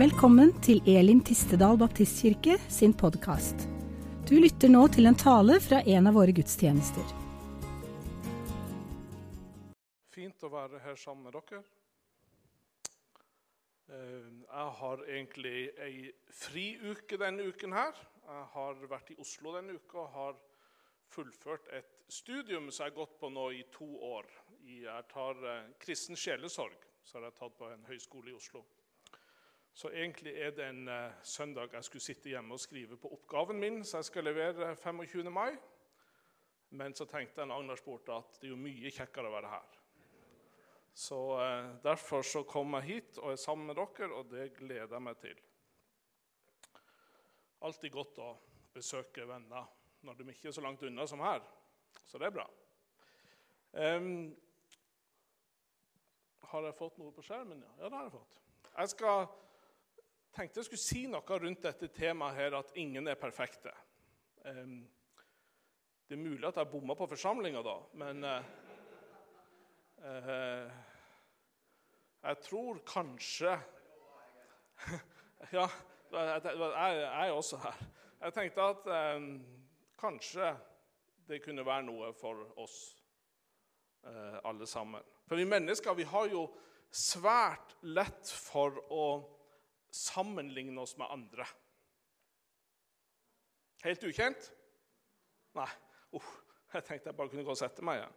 Velkommen til Elim Tistedal Baptistkirke sin podkast. Du lytter nå til en tale fra en av våre gudstjenester. Fint å være her sammen med dere. Eh, Jeg har egentlig ei friuke denne uken her. Jeg har vært i Oslo denne uka og har fullført et studium som jeg har gått på nå i to år. Jeg tar eh, kristen sjelesorg, har jeg tatt på en høyskole i Oslo. Så egentlig er det en eh, søndag jeg skulle sitte hjemme og skrive på oppgaven min, så jeg skal levere 25. mai. Men så tenkte når Agnar spurte at det er jo mye kjekkere å være her. Så eh, Derfor så kom jeg hit og er sammen med dere, og det gleder jeg meg til. Alltid godt å besøke venner når de ikke er så langt unna som her. Så det er bra. Um, har jeg fått noe på skjermen? Ja, ja det har jeg fått. Jeg skal, tenkte jeg skulle si noe rundt dette temaet her, at ingen er perfekte. Det er mulig at jeg bomma på forsamlinga da, men eh, Eh, jeg tror kanskje Ja, jeg, er også her. Jeg tenkte at kanskje det kunne være noe for oss eh, alle sammen. For vi mennesker vi har jo svært lett for å sammenligne oss med andre. Helt ukjent? Nei. Uh, jeg tenkte jeg bare kunne gå og sette meg igjen.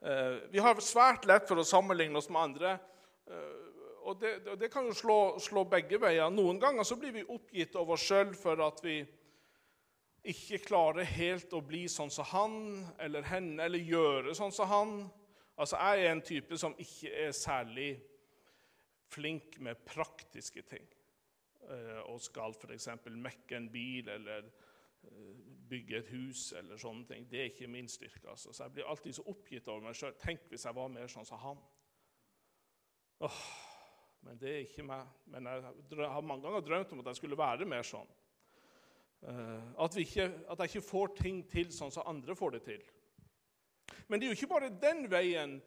Uh, vi har svært lett for å sammenligne oss med andre. Uh, og det, det kan jo slå, slå, begge veier. Noen ganger så blir vi oppgitt av oss sjøl for at vi ikke klarer helt å bli sånn som han eller henne, eller gjøre sånn som han. Altså, Jeg er en type som ikke er særlig flink med praktiske ting. Eh, og skal f.eks. mekke en bil eller bygge et hus eller sånne ting. Det er ikke min styrke. Altså. Så jeg blir alltid så oppgitt over meg sjøl. Tenk hvis jeg var mer sånn som han. Åh, men det er ikke meg. Men jeg har mange ganger drømt om at jeg skulle være mer sånn. Uh, at, ikke, at, jeg ikke får ting til sånn som andre får det til. Men det er jo ikke bare den veien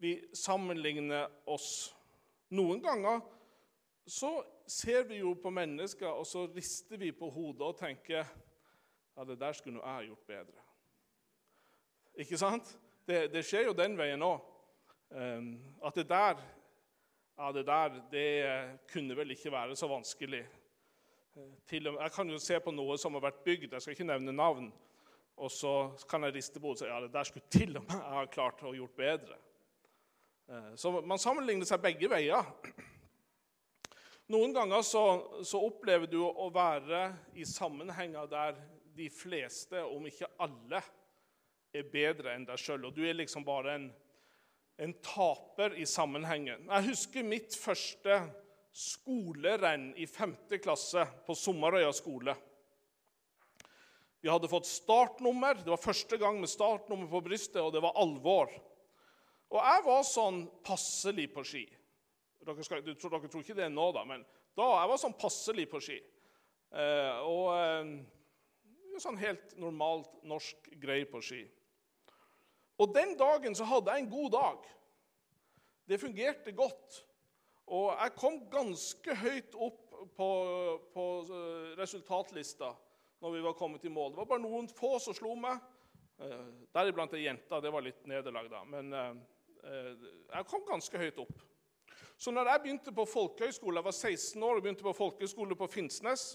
vi sammenligner oss. Noen ganger så ser vi jo på mennesker, og så rister vi på hodet og tenker ja, det der skulle jeg ha gjort bedre. Ikke sant? Det, det skjer jo den veien òg. Um, at det der ja, det der det kunne vel ikke være så vanskelig. Til og med, jeg kan jo se på noe som har vært bygd, jeg skal ikke nevne navn, og så kan jeg riste på hodet og si ja, det der skulle til og med jeg ha klart å gjort bedre. Så man sammenligner seg begge veier. Noen ganger så, så opplever du å være i sammenhenger der de fleste, om ikke alle, er bedre enn deg sjøl. Og du er liksom bare en, en, taper i sammenhengen. Jeg husker mitt første skolerenn i 5. klasse på Sommerøya skole. Vi hadde fått startnummer. Det var første gang med startnummer på brystet, og det var alvor. Og jeg var sånn passelig på ski. Dere, skal, dere, tror ikke det nå, da, men da jeg var sånn passelig på ski. Eh, og... Eh, sånn helt normalt norsk greie på ski. Og den dagen så hadde jeg en god dag. Det fungerte godt. Og jeg kom ganske høyt opp på, på resultatlista når vi var kommet i mål. Det var bare noen få som slo meg. Deriblant ei jente. Det var litt nederlag, da. Men jeg kom ganske høyt opp. Så når jeg begynte på folkehøyskole, jeg var 16 år og begynte på folkehøyskole på Finnsnes,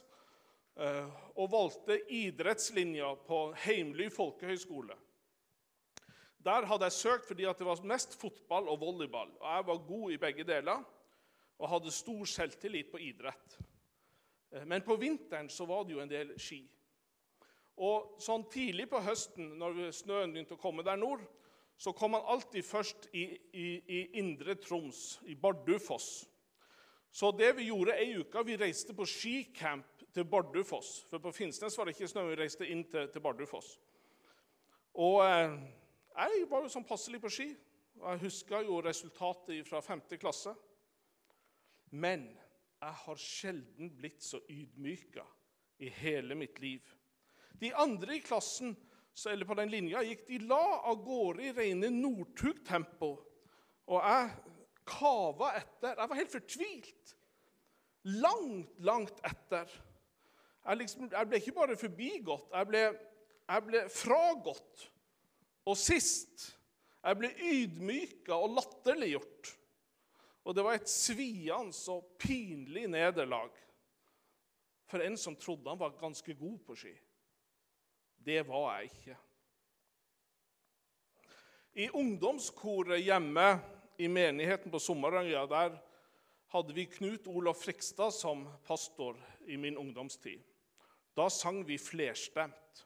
og valgte idrettslinja på Heimly folkehøyskole Der hadde jeg søkt fordi det var mest fotball og volleyball. og Jeg var god i begge deler og hadde stor selvtillit på idrett. Men på vinteren så var det jo en del ski. Og sånn tidlig på høsten, når snøen begynte å komme der nord, så kom han alltid først i, i, i Indre Troms, i Bardufoss. Så det vi gjorde ei uke, vi reiste på skicamp til Bardufoss. For på Finnsnes var det ikke snø. Vi reiste inn til, til Bardufoss. Og eh, jeg var jo sånn passelig på ski. Og jeg huska jo resultatet fra 5. klasse. Men jeg har sjelden blitt så ydmyka i hele mitt liv. De andre i klassen eller på den linja gikk de la av gårde i rene Northug-tempo. Og jeg kava etter. Jeg var helt fortvilt. Langt, langt etter. Jeg, liksom, jeg ble ikke bare forbigått, jeg ble, jeg ble fragått. Og sist jeg ble ydmyka og latterliggjort. Og det var et sviende og pinlig nederlag for en som trodde han var ganske god på ski. Det var jeg ikke. I ungdomskoret hjemme i menigheten på Sommerøya der hadde vi Knut Olof Frikstad som pastor i min ungdomstid. Da sang vi flerstemt.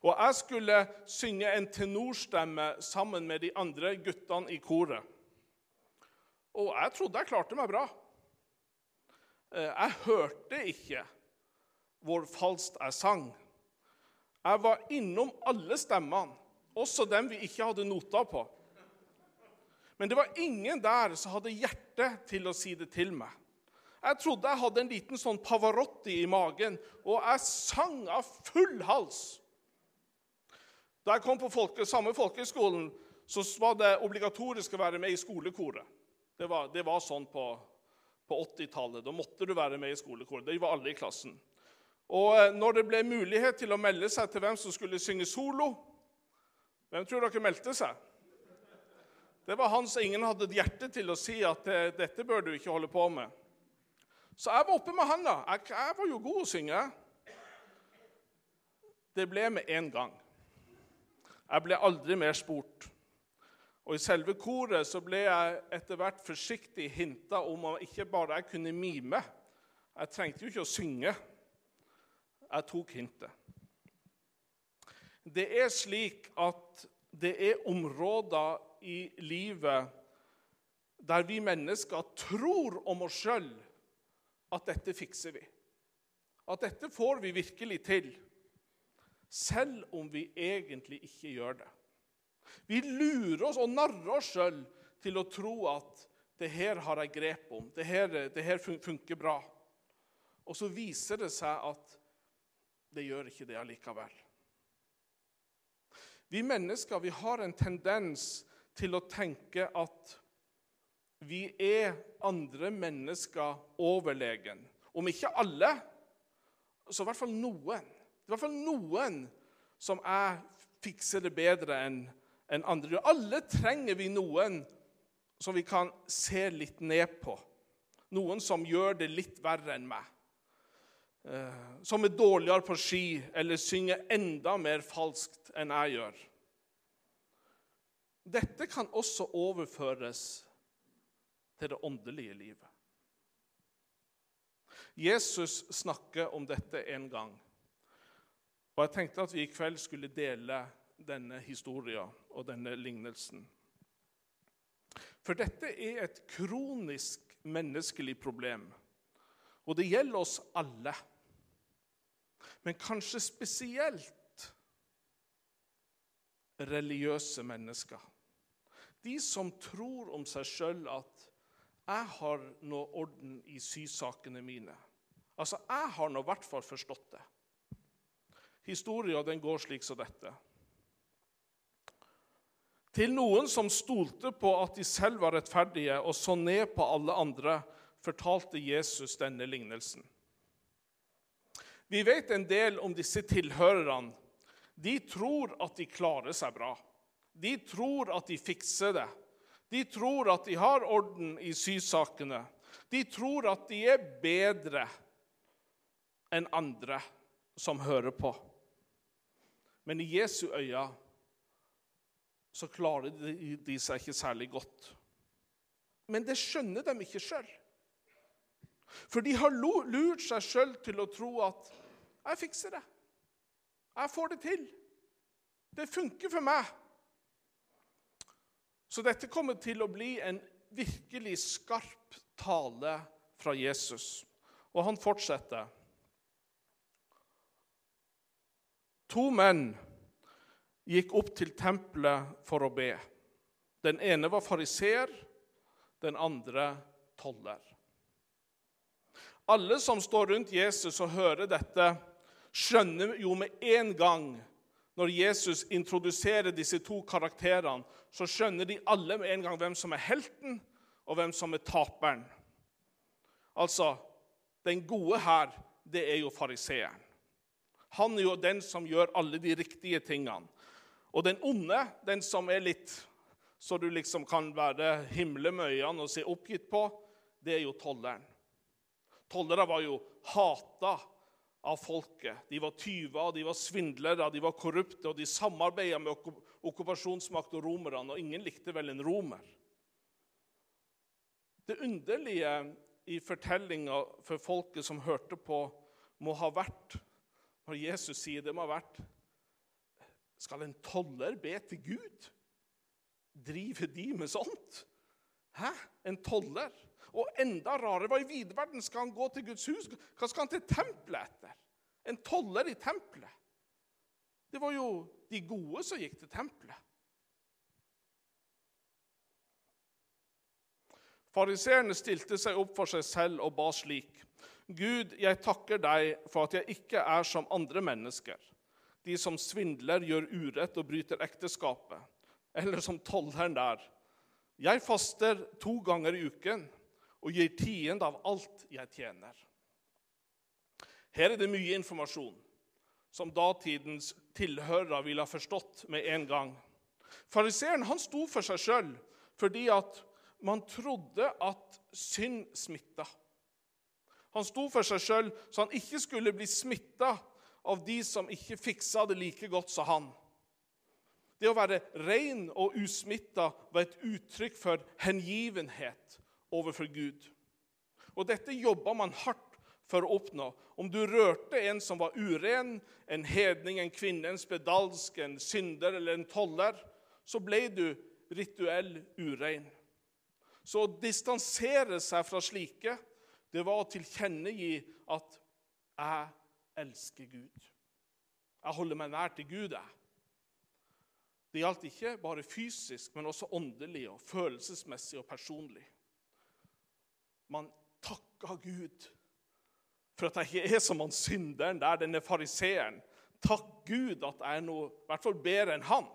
Og jeg skulle synge en tenorstemme sammen med de andre guttene i koret. Og jeg trodde jeg klarte meg bra. Eh, jeg hørte ikke hvor falskt jeg sang. Jeg var innom alle stemmene, også dem vi ikke hadde noter på. Men det var ingen der som hadde hjerte til å si det til meg. Jeg trodde jeg hadde en liten sånn Pavarotti i magen, og jeg sang av full hals. Da jeg kom på folke, samme folkehøgskolen, så var det obligatorisk å være med i skolekoret. Det var, det var sånn på, på 80-tallet. Da måtte du være med i skolekoret. Det var alle i klassen. Og eh, når det ble mulighet til å melde seg til hvem som skulle synge solo Hvem tror dere meldte seg? Det var han som ingen hadde hjerte til å si at eh, dette bør du ikke holde på med. Så jeg var oppe med han. da. Jeg, jeg var jo god å synge. Det ble med én gang. Jeg ble aldri mer spurt. Og I selve koret så ble jeg etter hvert forsiktig hinta om at ikke bare jeg kunne mime. Jeg trengte jo ikke å synge. Jeg tok hintet. Det er slik at det er områder i livet der vi mennesker tror om oss sjøl at dette fikser vi. At dette får vi virkelig til. Selv om vi egentlig ikke gjør det. Vi lurer oss og narrer oss sjøl til å tro at det her har jeg grep om, det her, det funker bra. Og så viser det seg at det gjør ikke det allikevel. Vi mennesker vi har en tendens til å tenke at vi er andre mennesker overlegen. Om ikke alle, så i hvert fall noen. I hvert fall noen som jeg fikser det bedre enn en andre. Alle trenger vi noen som vi kan se litt ned på. Noen som gjør det litt verre enn meg. Eh, som er dårligere på ski eller synger enda mer falskt enn jeg gjør. Dette kan også overføres til det åndelige livet. Jesus snakker om dette en gang. Og Jeg tenkte at vi i kveld skulle dele denne historien og denne lignelsen. For dette er et kronisk menneskelig problem. Og det gjelder oss alle. Men kanskje spesielt religiøse mennesker. De som tror om seg sjøl at 'jeg har nå orden i sysakene mine'. Altså, jeg har nå i hvert fall forstått det. Historien går slik som dette. Til noen som stolte på at de selv var rettferdige og så ned på alle andre, fortalte Jesus denne lignelsen. Vi vet en del om disse tilhørerne. De tror at de klarer seg bra. De tror at de fikser det. De tror at de har orden i sysakene. De tror at de er bedre enn andre som hører på. Men i Jesu øyne så klarer de, seg ikke særlig godt. Men det skjønner de ikke sjøl. For de har lurt seg sjøl til å tro at 'jeg fikser det'. 'Jeg får det til'. Det funker for meg. Så dette kommer til å bli en virkelig skarp tale fra Jesus. Og han fortsetter. To menn gikk opp til tempelet for å be. Den ene var fariseer, den andre toller. Alle som står rundt Jesus og hører dette, skjønner jo med en gang når Jesus introduserer disse to karakterene, så skjønner de alle med en gang hvem som er helten, og hvem som er taperen. Altså, den gode her, det er jo fariseeren. Han er jo den som gjør alle de riktige tingene. Og den onde, den som er litt så du liksom kan være himle med øynene og se oppgitt på, det er jo tolleren. Tollere var jo hata av folket. De var tyver, de var svindlere, de var korrupte, og de samarbeida med okkupasjonsmakt og romerne, og ingen likte vel en romer. Det underlige i fortellinga for folket som hørte på, må ha vært Når Jesus sier det, må ha vært Skal en toller be til Gud? Driver de med sånt? Hæ? En toller? Og enda rarere, hva i vide verden skal han gå til Guds hus? Hva skal han til tempelet etter? En toller i tempelet. Det var jo de gode som gikk til tempelet. Fariseerne stilte seg opp for seg selv og ba slik.: Gud, jeg takker deg for at jeg ikke er som andre mennesker, de som svindler, gjør urett og bryter ekteskapet, eller som tolleren der. Jeg faster to ganger i uken og gir tiende av alt jeg tjener. Her er det mye informasjon som datidens tilhørere ville ha forstått med en gang. Fariseeren sto for seg sjøl fordi at man trodde at synd smitta. Han sto for seg sjøl så han ikke skulle bli smitta av de som ikke fiksa det like godt som han. Det å være ren og usmitta var et uttrykk for hengivenhet overfor Gud. Og dette jobba man hardt for å oppnå. Om du rørte en som var uren, en hedning, en kvinne, en spedalsk, en synder eller en toller, så ble du rituell urein. Så å distansere seg fra slike, det var å tilkjennegi at 'jeg elsker Gud'. Jeg holder meg nær til Gud. jeg. Det gjaldt ikke bare fysisk, men også åndelig og følelsesmessig og personlig. Man takka Gud for at jeg ikke er som han synderen der, denne fariseeren. Takk Gud at jeg er noe i hvert fall bedre enn han.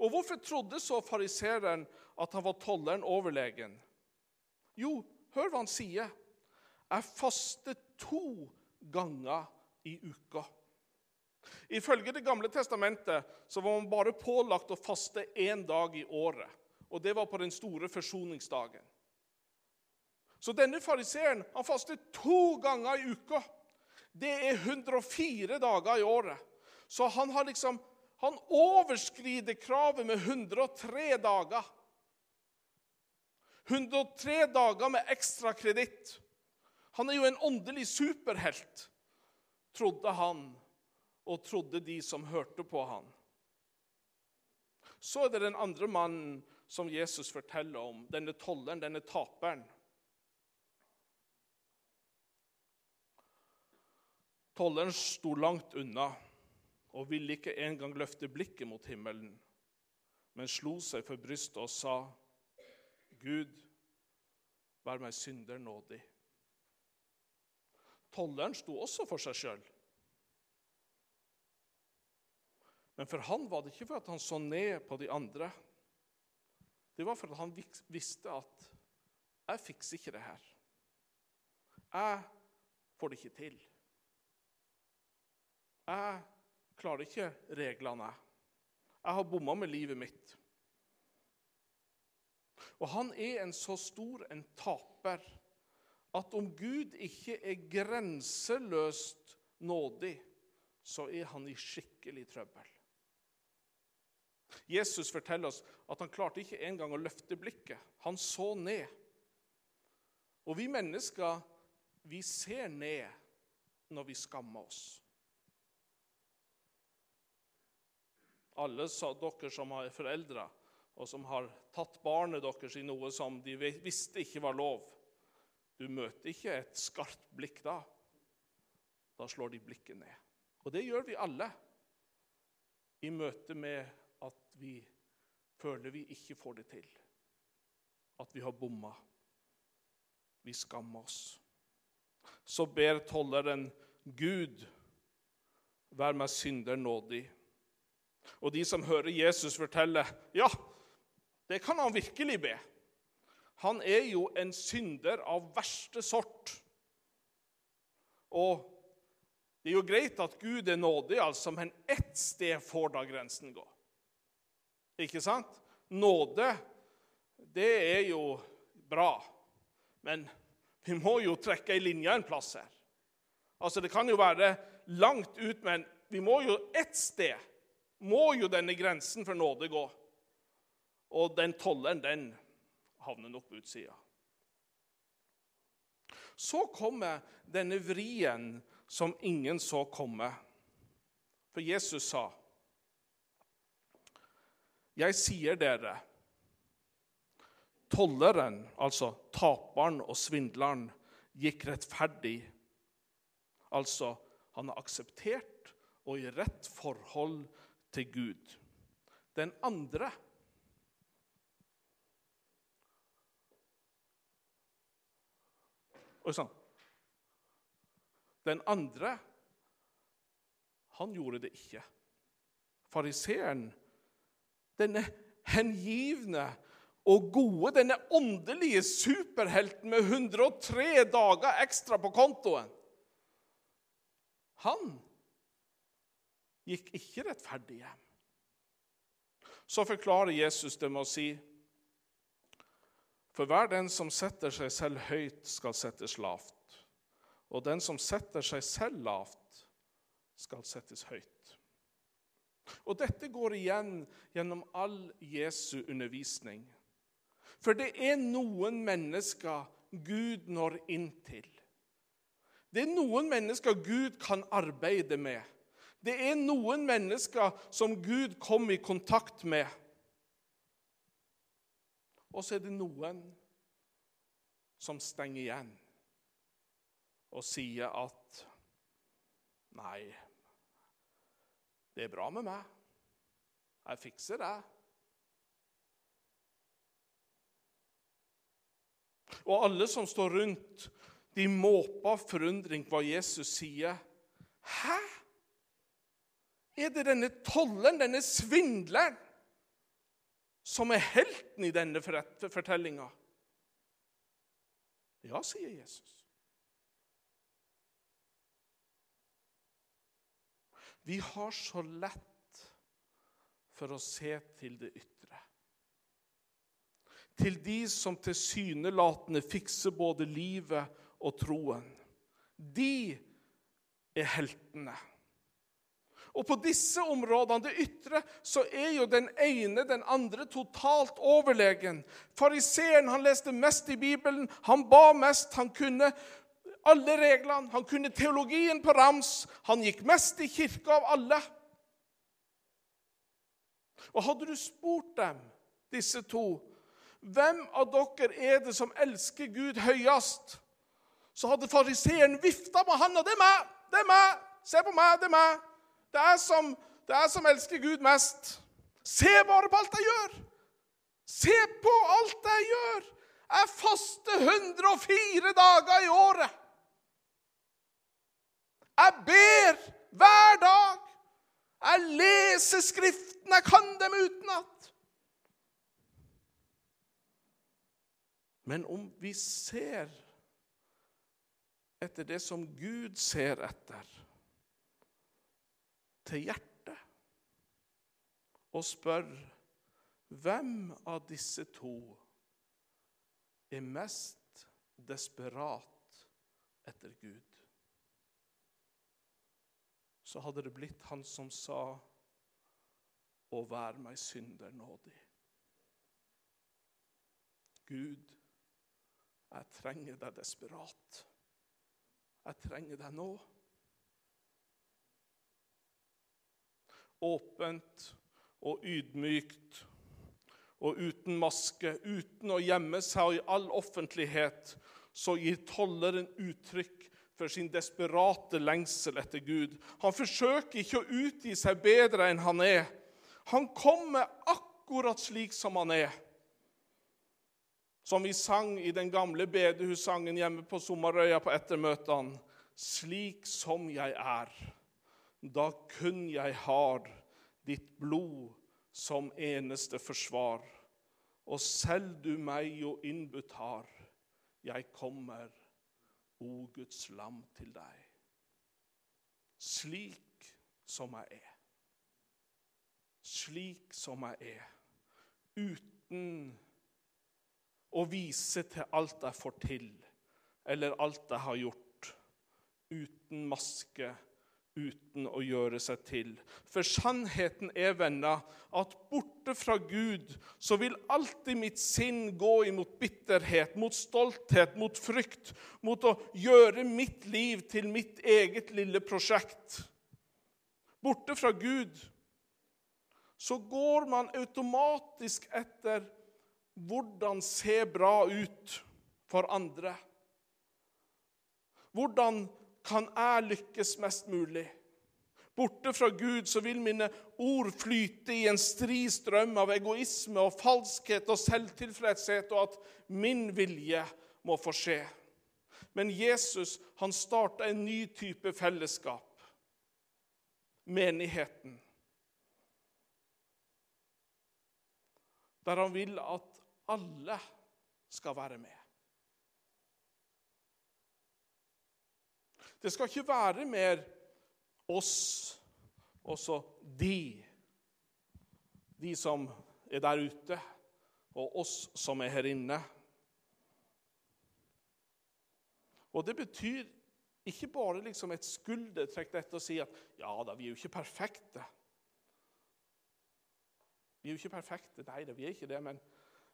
Og hvorfor trodde så fariseeren at han var tolleren overlegen? Jo, hør hva han sier. Jeg fastet to ganger i uka. Ifølge Det gamle testamentet så var man bare pålagt å faste én dag i året. Og det var på den store forsoningsdagen. Så denne fariseeren han fastet to ganger i uka. Det er 104 dager i året. Så han har liksom han overskrider kravet med 103 dager. 103 dager med ekstra kreditt. Han er jo en åndelig superhelt, trodde han, og trodde de som hørte på han. Så er det den andre mannen som Jesus forteller om, denne tolleren, denne taperen. Tolleren sto langt unna og ville ikke engang løfte blikket mot himmelen, men slo seg for brystet og sa, Gud, vær meg synder nådig. Tolleren sto også for seg sjøl. Men for han var det ikke for at han så ned på de andre. Det var for at han visste at 'jeg fikser ikke det her'. Jeg får det ikke til. Jeg klarer ikke reglene. Jeg har bomma med livet mitt. Og han er en så stor en taper at om Gud ikke er grenseløst nådig, så er han i skikkelig trøbbel. Jesus forteller oss at han klarte ikke engang å løfte blikket. Han så ned. Og vi mennesker, vi ser ned når vi skammer oss. alle dere som har foreldre, og som har tatt barnet deres i noe som de visste ikke var lov. Du møter ikke et skarpt blikk da. Da slår de blikket ned. Og det gjør vi alle i møte med at vi føler vi ikke får det til. At vi har bomma. Vi skammer oss. Så ber tolleren Gud, vær meg synder nådig. Og de som hører Jesus fortelle, ja, det kan han virkelig be. han er jo en synder av verste sort. Og det er jo greit at Gud er nådig, altså, men ett sted får da grensen gå. Ikke sant? Nåde, det er jo bra, men vi må jo trekke ei linje en plass her. Altså, Det kan jo være langt ut, men vi må jo ett sted må jo denne grensen for nåde gå. Og den tolleren, den havner nok på utsida. Så kommer denne vrien som ingen så komme. For Jesus sa, 'Jeg sier dere' Tolleren, altså taperen og svindleren, gikk rettferdig. Altså, han har akseptert og i rett forhold til Gud. Den andre Oi sann. Den andre, han gjorde det ikke. Fariseeren, denne hengivne og gode, denne åndelige superhelten med 103 dager ekstra på kontoen Han gikk ikke rettferdig hjem. Så forklarer Jesus det med å si For hver den som setter seg selv høyt, skal settes lavt. Og den som setter seg selv lavt, skal settes høyt. Og Dette går igjen gjennom all Jesu undervisning. For det er noen mennesker Gud når inn til. Det er noen mennesker Gud kan arbeide med. Det er noen mennesker som Gud kom i kontakt med. Og så er det noen som stenger igjen og sier at Nei, det er bra med meg. Jeg fikser det. Og alle som står rundt, de måper forundring hva Jesus sier. Hæ? Er det denne tolleren, denne svindleren, som er helten i denne fortellinga? Ja, sier Jesus. Vi har så lett for å se til det ytre. Til de som tilsynelatende fikser både livet og troen. De er heltene. Og på disse områdene, det ytre, så er jo den ene den andre totalt overlegen. Fariseeren han leste mest i Bibelen, han ba mest, han kunne alle reglene, han kunne teologien på rams. Han gikk mest i kirka av alle. Og hadde du spurt dem, disse to, hvem av dere er det som elsker Gud høyest, så hadde fariseeren vifta med handa. Det er meg! Det er meg! Se på meg! Det er meg! Det er som, det er som elsker Gud mest. Se bare på alt jeg gjør! Se på alt jeg gjør! Jeg faster 104 dager i året. Jeg ber hver dag. Jeg leser Skriften. Jeg kan dem utenat. Men om vi ser etter det som Gud ser etter, til hjertet og spør hvem av disse to er mest desperat etter Gud? Så hadde det blitt han som sa å være meg synder nådig. Gud, jeg trenger deg desperat. Jeg trenger deg nå. åpent og ydmykt og uten maske, uten å gjemme seg og i all offentlighet, så gir tolleren uttrykk for sin desperate lengsel etter Gud. Han forsøker ikke å utgi seg bedre enn han er. Han kommer akkurat slik som han er. Som vi sang i den gamle bedehussangen hjemme på Sommerøya på ettermøtene. Slik som jeg er da kun jeg har ditt blod som eneste forsvar. og selv du meg jo innbudt har. Jeg kommer, o Guds lam, til deg. Slik som jeg er. Slik som jeg er. Uten å vise til alt jeg får til, eller alt jeg har gjort. Uten maske uten å gjøre seg til. For sannheten er, venner, at borte fra Gud så vil alltid mitt sinn gå imot bitterhet, mot stolthet, mot frykt, mot å gjøre mitt liv til mitt eget lille prosjekt. Borte fra Gud så går man automatisk etter hvordan ser bra ut for andre. Hvordan kan jeg lykkes mest mulig? Borte fra Gud så vil mine ord flyte i en stri strøm av egoisme og falskhet og selvtilfredshet, og at min vilje må få skje. Men Jesus han starta en ny type fellesskap menigheten. Der han vil at alle skal være med. Det skal ikke være mer oss og så de. De som er der ute, og oss som er her inne. Og Det betyr ikke bare liksom et skuldertrekk dette å si at ja da, vi er jo ikke perfekte. Vi er jo ikke perfekte. Nei da, vi er ikke det. Men,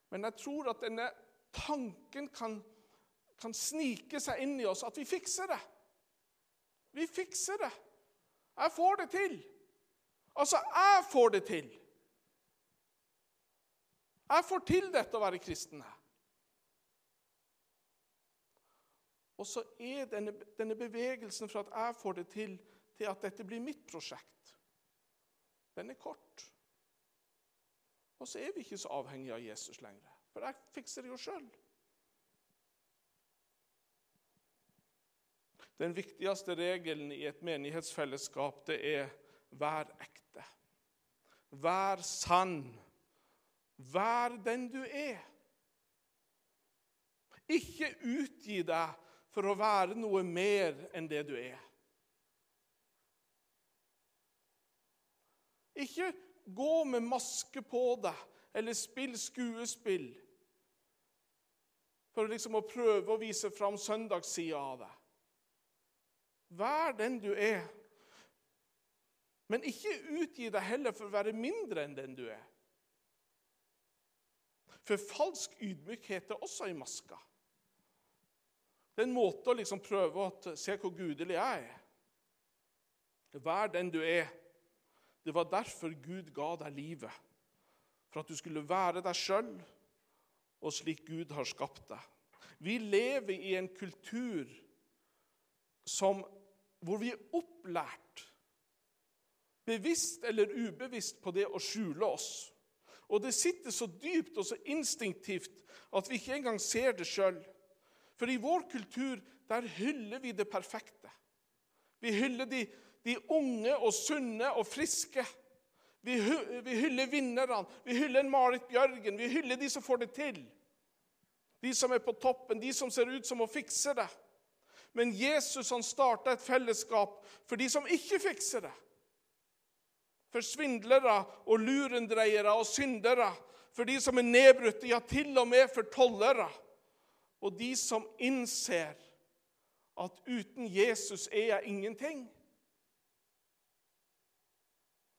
men jeg tror at denne tanken kan, kan snike seg inn i oss, at vi fikser det. Vi fikser det. Jeg får det til. Altså, jeg får det til. Jeg får til dette å være kristen. Og så er denne, denne, bevegelsen fra at jeg får det til, til at dette blir mitt prosjekt, den er kort. Og så er vi ikke så avhengige av Jesus lenger, for jeg fikser det jo sjøl. Den viktigste regelen i et menighetsfellesskap det er vær ekte. Vær sann. Vær den du er. Ikke utgi deg for å være noe mer enn det du er. Ikke gå med maske på deg eller spill skuespill for liksom å prøve å vise fram søndagssida av deg. Vær den du er. Men ikke utgi deg heller for å være mindre enn den du er. For falsk ydmykhet er også i maska. Det er en måte å liksom prøve å se hvor gudelig jeg er. Vær den du er. Det var derfor Gud ga deg livet. For at du skulle være deg sjøl, og slik Gud har skapt deg. Vi lever i en kultur som hvor vi er opplært, bevisst eller ubevisst, på det å skjule oss. Og det sitter så dypt og så instinktivt at vi ikke engang ser det sjøl. For i vår kultur der hyller vi det perfekte. Vi hyller de, de unge og sunne og friske. Vi, vi hyller vinnerne. Vi hyller Marit Bjørgen. Vi hyller de som får det til. De som er på toppen, de som ser ut som å fikse det. Men Jesus han starta et fellesskap for de som ikke fikser det. For svindlere og lurendreiere og syndere. For de som er nedbrutte, ja, til og med for tollere. Og de som innser at uten Jesus er jeg ingenting.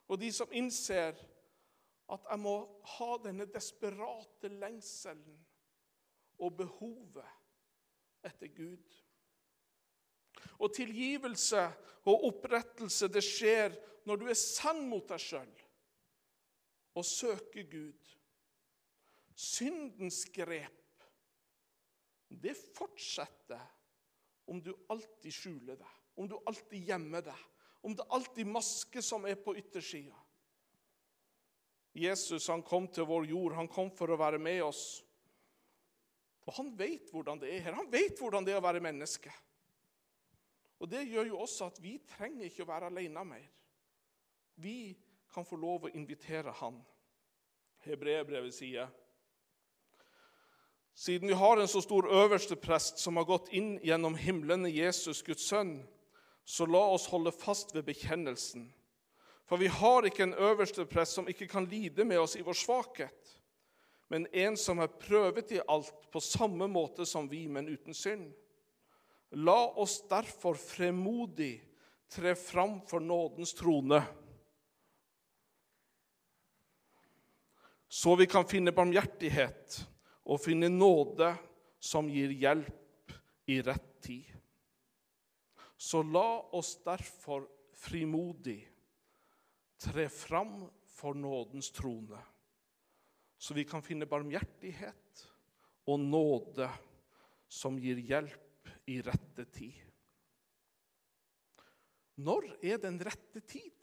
Og de som innser at jeg må ha denne desperate lengselen og behovet etter Gud. Og tilgivelse og opprettelse det skjer når du er sann mot deg sjøl og søker Gud. Syndens grep, det fortsetter om du alltid skjuler deg, om du alltid gjemmer deg, om det alltid er maske som er på yttersida. Jesus han kom til vår jord, han kom for å være med oss. Og han vet hvordan det er her. Han vet hvordan det er å være menneske. Og Det gjør jo også at vi trenger ikke å være alene mer. Vi kan få lov å invitere Han. Hebreerbrevet sier Siden vi har en så stor øverste prest som har gått inn gjennom himlene, Jesus, Guds sønn, så la oss holde fast ved bekjennelsen. For vi har ikke en øverste prest som ikke kan lide med oss i vår svakhet, men en som er prøvet i alt på samme måte som vi, men uten synd. La oss derfor fremodig tre fram for nådens trone, så vi kan finne barmhjertighet og finne nåde som gir hjelp i rett tid. Så la oss derfor frimodig tre fram for nådens trone, så vi kan finne barmhjertighet og nåde som gir hjelp i rette tid. Når er den rette tid?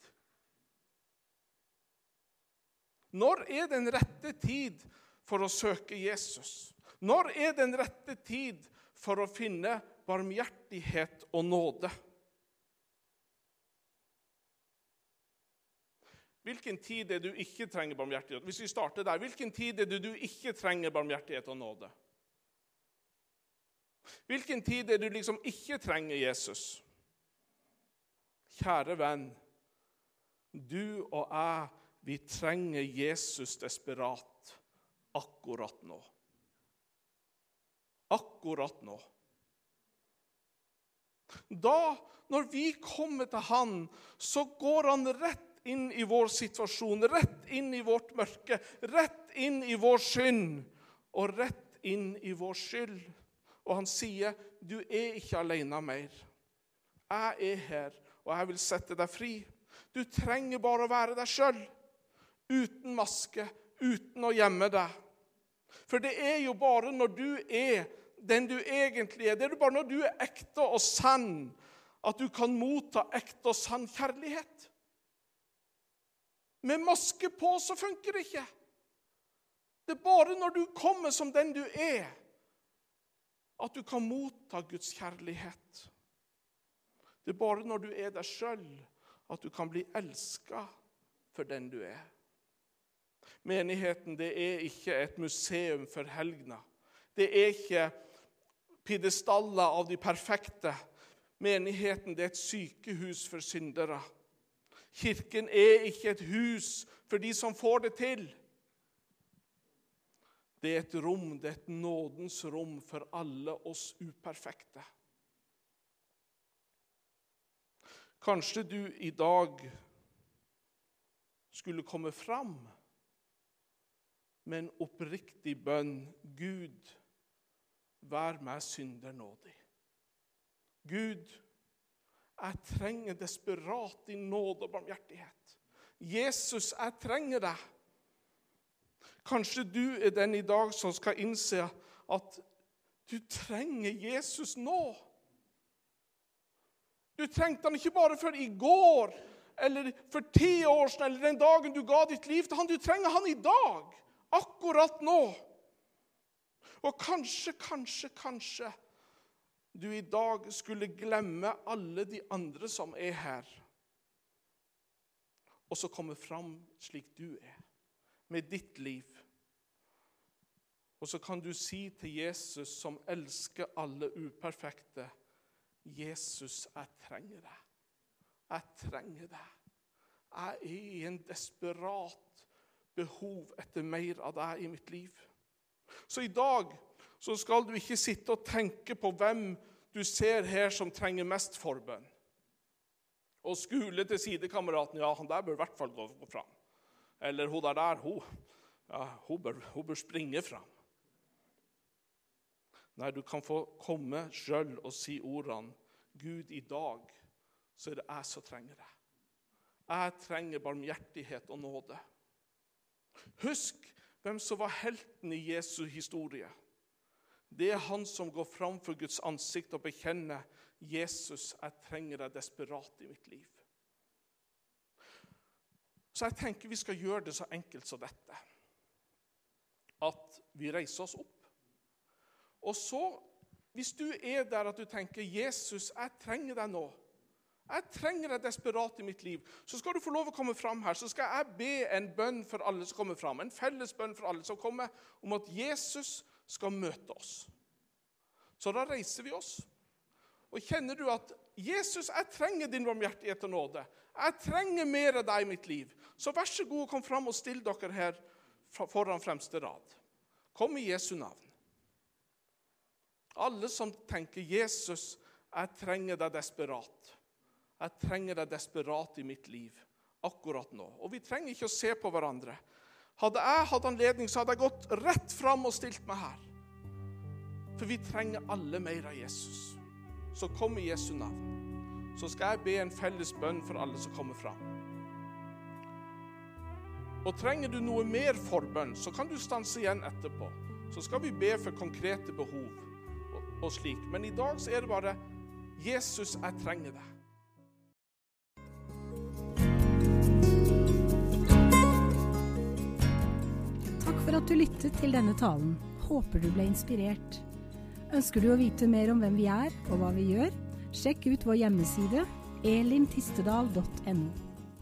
Når er den rette tid for å søke Jesus? Når er den rette tid for å finne barmhjertighet og nåde? Hvilken tid er du ikke trenger barmhjertighet? Hvis vi starter der, Hvilken tid er det du ikke trenger barmhjertighet og nåde? Hvilken tid er det du liksom ikke trenger Jesus? Kjære venn, du og jeg, vi trenger Jesus desperat akkurat nå. Akkurat nå. Da, når vi kommer til Han, så går Han rett inn i vår situasjon, rett inn i vårt mørke, rett inn i vår synd og rett inn i vår skyld. Og han sier, 'Du er ikke alene mer. Jeg er her, og jeg vil sette deg fri.' Du trenger bare å være deg sjøl, uten maske, uten å gjemme deg. For det er jo bare når du er den du egentlig er, det er jo bare når du er ekte og sann, at du kan motta ekte og sann kjærlighet. Med maske på så funker det ikke. Det er bare når du kommer som den du er, at du kan motta Guds kjærlighet. Det er bare når du er deg sjøl, at du kan bli elska for den du er. Menigheten det er ikke et museum for helgener. Det er ikke pidestaller av de perfekte. Menigheten det er et sykehus for syndere. Kirken er ikke et hus for de som får det til. Det er et rom, det er et nådens rom for alle oss uperfekte. Kanskje du i dag skulle komme fram med en oppriktig bønn. Gud, vær meg synder nådig. Gud, jeg trenger desperat din nåde og barmhjertighet. Jesus, jeg trenger deg. Kanskje du er den i dag som skal innse at du trenger Jesus nå. Du trengte han ikke bare for i går eller for ti år siden eller den dagen du ga ditt liv til han. Du trenger han i dag, akkurat nå. Og kanskje, kanskje, kanskje du i dag skulle glemme alle de andre som er her, og så komme fram slik du er, med ditt liv. Og så kan du si til Jesus, som elsker alle uperfekte, 'Jesus, jeg trenger deg. Jeg trenger deg. Jeg er i en desperat behov etter mer av deg i mitt liv.' Så i dag så skal du ikke sitte og tenke på hvem du ser her som trenger mest forbønn. Og skule til sidekameraten ja, han der bør i hvert fall gå fram. Eller hun der, der hun, ja, hun, bør, hun bør springe fram. Nei, du kan få komme sjøl og si ordene Gud, i dag så er det jeg som trenger deg. Jeg trenger barmhjertighet og nåde. Husk hvem som var helten i Jesu historie. Det er han som går fram for Guds ansikt og bekjenner Jesus, jeg trenger deg desperat i mitt liv. Så jeg tenker vi skal gjøre det så enkelt som dette. At vi reiser oss opp. Og så, hvis du er der at du tenker 'Jesus, jeg trenger deg nå', jeg trenger deg desperat i mitt liv. Så skal du få lov å komme fram her. Så skal jeg be en bønn for alle som kommer fram. En felles bønn for alle som kommer, om at Jesus skal møte oss. Så da reiser vi oss. Og kjenner du at 'Jesus, jeg trenger din barmhjertighet og nåde'. Jeg trenger mer av deg i mitt liv. Så vær så god, kom fram og still dere her foran fremste rad. Kom i Jesu navn. Alle som tenker 'Jesus, jeg trenger deg desperat'. Jeg trenger deg desperat i mitt liv akkurat nå. Og vi trenger ikke å se på hverandre. Hadde jeg hatt anledning, så hadde jeg gått rett fram og stilt meg her. For vi trenger alle mer av Jesus. Så kom i Jesu navn. Så skal jeg be en felles bønn for alle som kommer fram. Og trenger du noe mer forbønn, så kan du stanse igjen etterpå. Så skal vi be for konkrete behov og slik. Men i dag så er det bare Jesus, jeg trenger deg. Takk for at du lyttet til denne talen. Håper du ble inspirert. Ønsker du å vite mer om hvem vi er og hva vi gjør? Sjekk ut vår hjemmeside elintistedal.no.